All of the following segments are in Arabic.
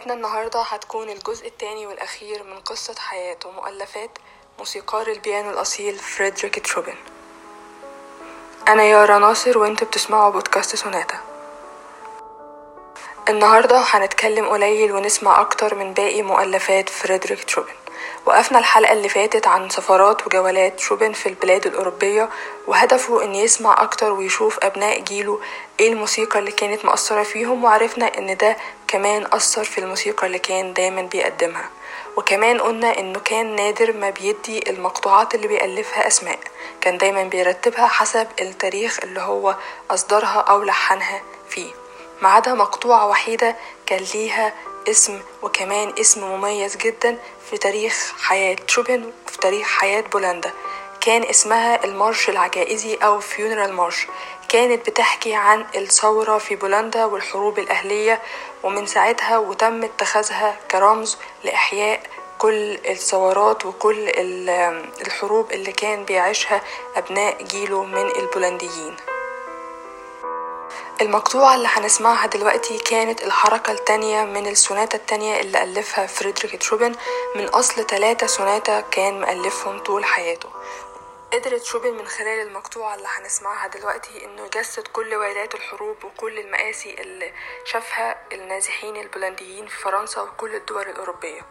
حلقتنا النهاردة هتكون الجزء الثاني والأخير من قصة حياة ومؤلفات موسيقار البيانو الأصيل فريدريك تشوبن أنا يارا ناصر وانتوا بتسمعوا بودكاست سوناتا. النهاردة هنتكلم قليل ونسمع أكتر من باقي مؤلفات فريدريك تشوبن وقفنا الحلقة اللي فاتت عن سفرات وجولات شوبن في البلاد الأوروبية وهدفه إن يسمع أكتر ويشوف أبناء جيله إيه الموسيقى اللي كانت مؤثرة فيهم وعرفنا إن ده كمان أثر في الموسيقى اللي كان دايما بيقدمها. وكمان قلنا إنه كان نادر ما بيدي المقطوعات اللي بيألفها أسماء. كان دايما بيرتبها حسب التاريخ اللي هو أصدرها أو لحنها فيه. ما عدا مقطوعة وحيدة كان ليها اسم وكمان اسم مميز جدا في تاريخ حياة شوبن وفي تاريخ حياة بولندا. كان اسمها المارش الجنائزي أو funeral march كانت بتحكي عن الثورة في بولندا والحروب الأهلية ومن ساعتها وتم اتخاذها كرمز لإحياء كل الثورات وكل الحروب اللي كان بيعيشها أبناء جيله من البولنديين. المقطوعة اللي هنسمعها دلوقتي كانت الحركة التانية من السوناتا التانية اللي ألفها فريدريك تشوبن من أصل ثلاثة سوناتا كان مألفهم طول حياته. قدرت شوبن من خلال المقطوعة اللي هنسمعها دلوقتي إنه يجسد كل ويلات الحروب وكل المآسي اللي شافها النازحين البولنديين في فرنسا وكل الدول الأوروبية.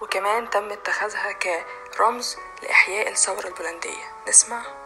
وكمان تم اتخاذها كرمز لإحياء الثورة البولندية. نسمع.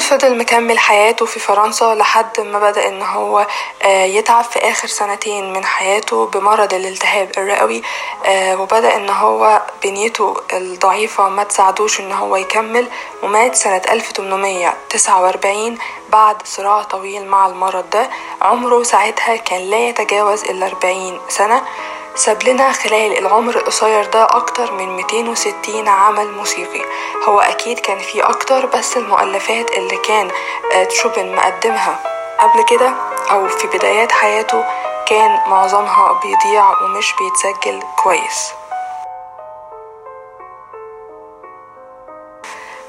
فضل مكمل حياته في فرنسا لحد ما بدأ إن هو يتعب في آخر سنتين من حياته بمرض الالتهاب الرئوي وبدأ إن هو بنيته الضعيفة ما تساعدوش إن هو يكمل ومات سنة 1849 بعد صراع طويل مع المرض ده. عمره ساعتها كان لا يتجاوز ال 40 سنة. ساب لنا خلال العمر القصير ده أكتر من 260 عمل موسيقي. هو أكيد كان في أكتر بس المؤلفات اللي كان تشوبن مقدمها قبل كده أو في بدايات حياته كان معظمها بيضيع ومش بيتسجل كويس.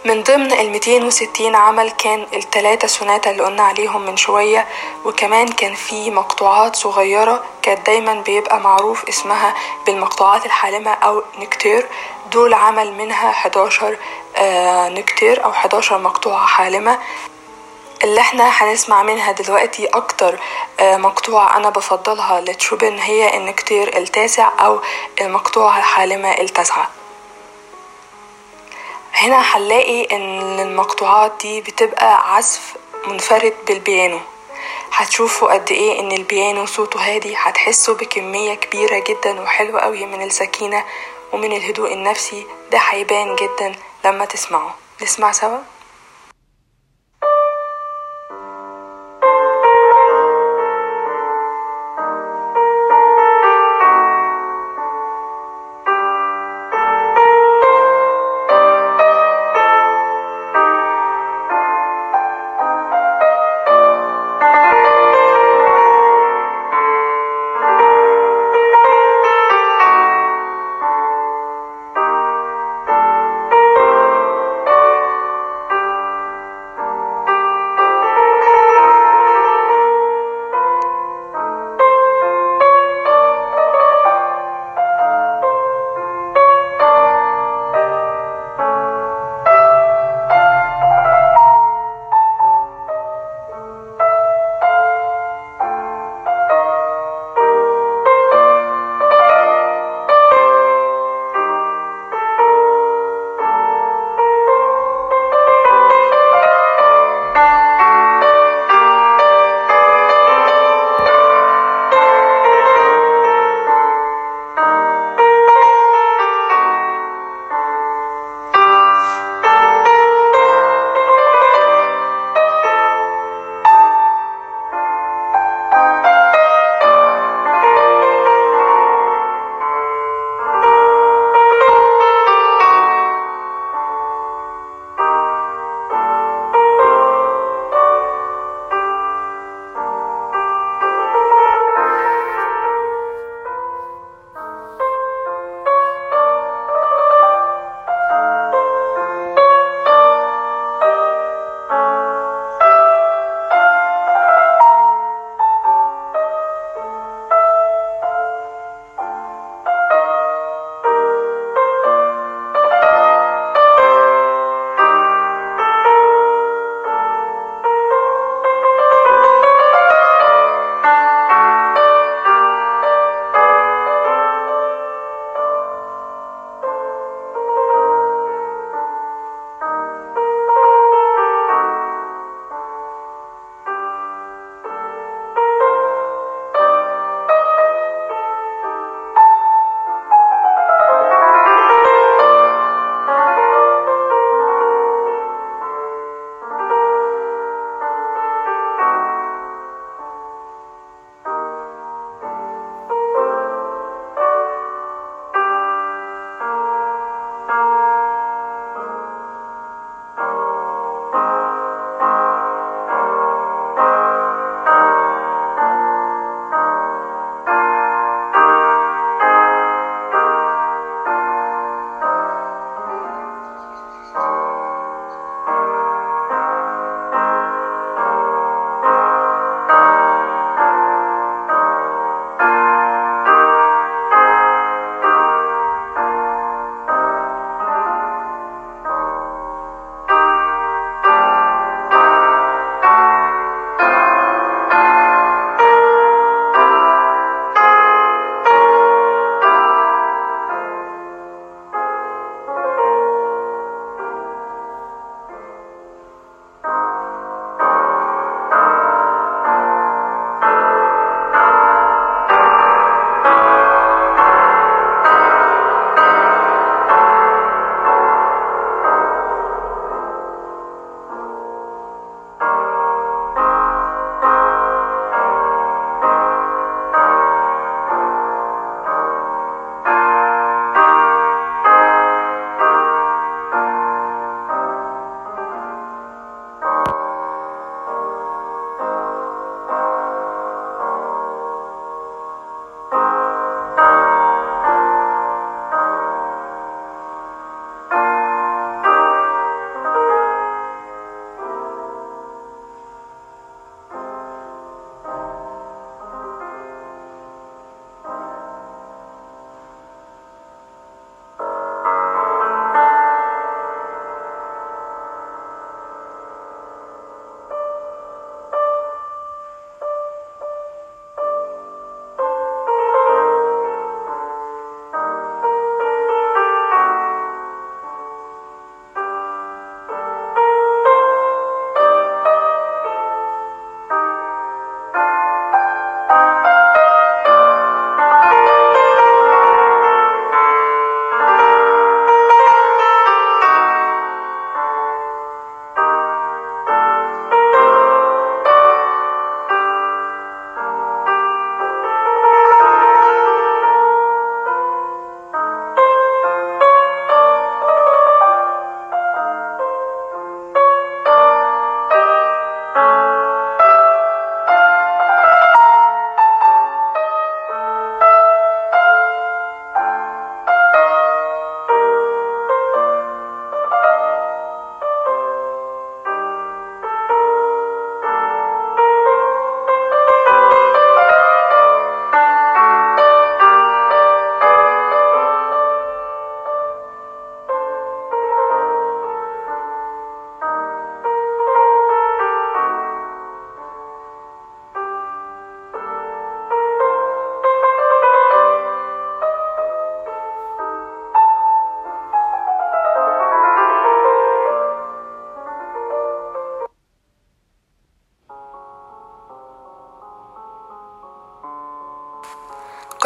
من ضمن ال 260 عمل كان التلاتة سوناتا اللي قلنا عليهم من شوية وكمان كان في مقطوعات صغيرة كانت دايما بيبقى معروف اسمها بالمقطوعات الحالمة أو نكتير. دول عمل منها 11 آه نكتير أو 11 مقطوعة حالمة. اللي إحنا هنسمع منها دلوقتي أكتر آه مقطوعة أنا بفضلها لتشوبن هي النكتير التاسع أو المقطوعة الحالمة التاسعة. هنا هنلاقي إن المقطوعات دي بتبقى عزف منفرد بالبيانو. هتشوفوا قد إيه إن البيانو صوته هادي هتحسوا بكمية كبيرة جدا وحلوة قوي من السكينة ومن الهدوء النفسي. ده هيبان جدا لما تسمعوا نسمع سوا؟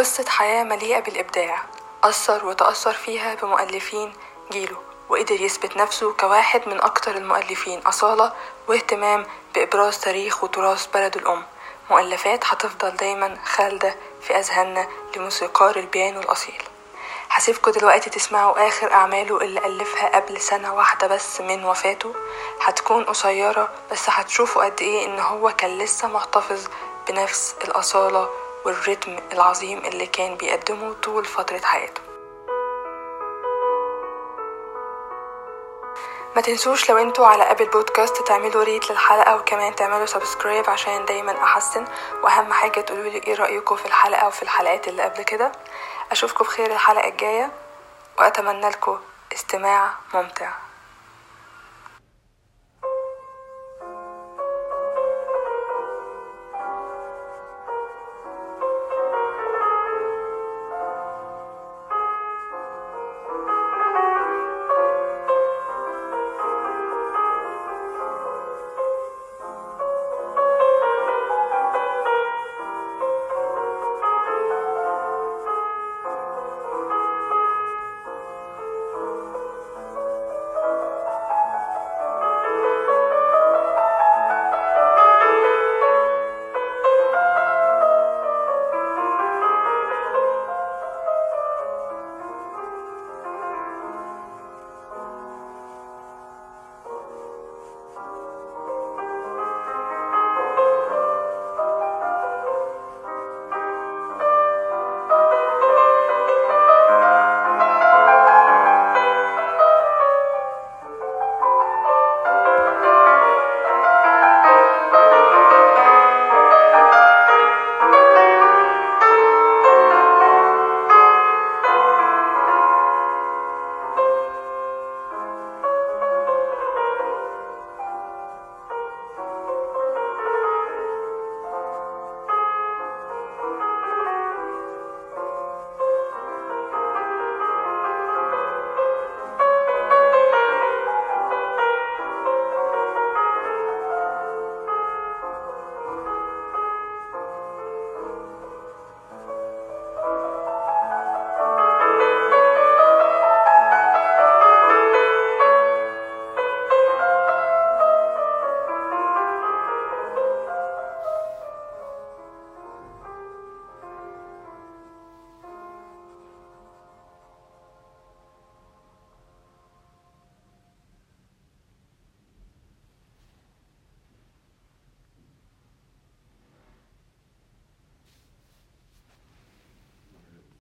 قصة حياة مليئة بالإبداع. أثر وتأثر فيها بمؤلفين جيله وقدر يثبت نفسه كواحد من أكتر المؤلفين. أصالة واهتمام بإبراز تاريخ وتراث بلده الأم. مؤلفات هتفضل دايما خالدة في أذهاننا لموسيقار البيانو الأصيل. هسيبكوا دلوقتي تسمعوا آخر أعماله اللي ألفها قبل سنة واحدة بس من وفاته. هتكون قصيرة بس هتشوفوا قد إيه إن هو كان لسه محتفظ بنفس الأصالة وال rhythm العظيم اللي كان بيقدمه طول فترة حياته. ما تنسوش لو أنتوا على Apple Podcast تعملوا rate للحلقة وكمان تعملوا subscribe عشان دايما أحسن وأهم حاجة تقولوا لي إيه رأيكم في الحلقة وفي الحلقات اللي قبل كده. أشوفكم بخير الحلقة الجاية وأتمنى لكم استماع ممتع.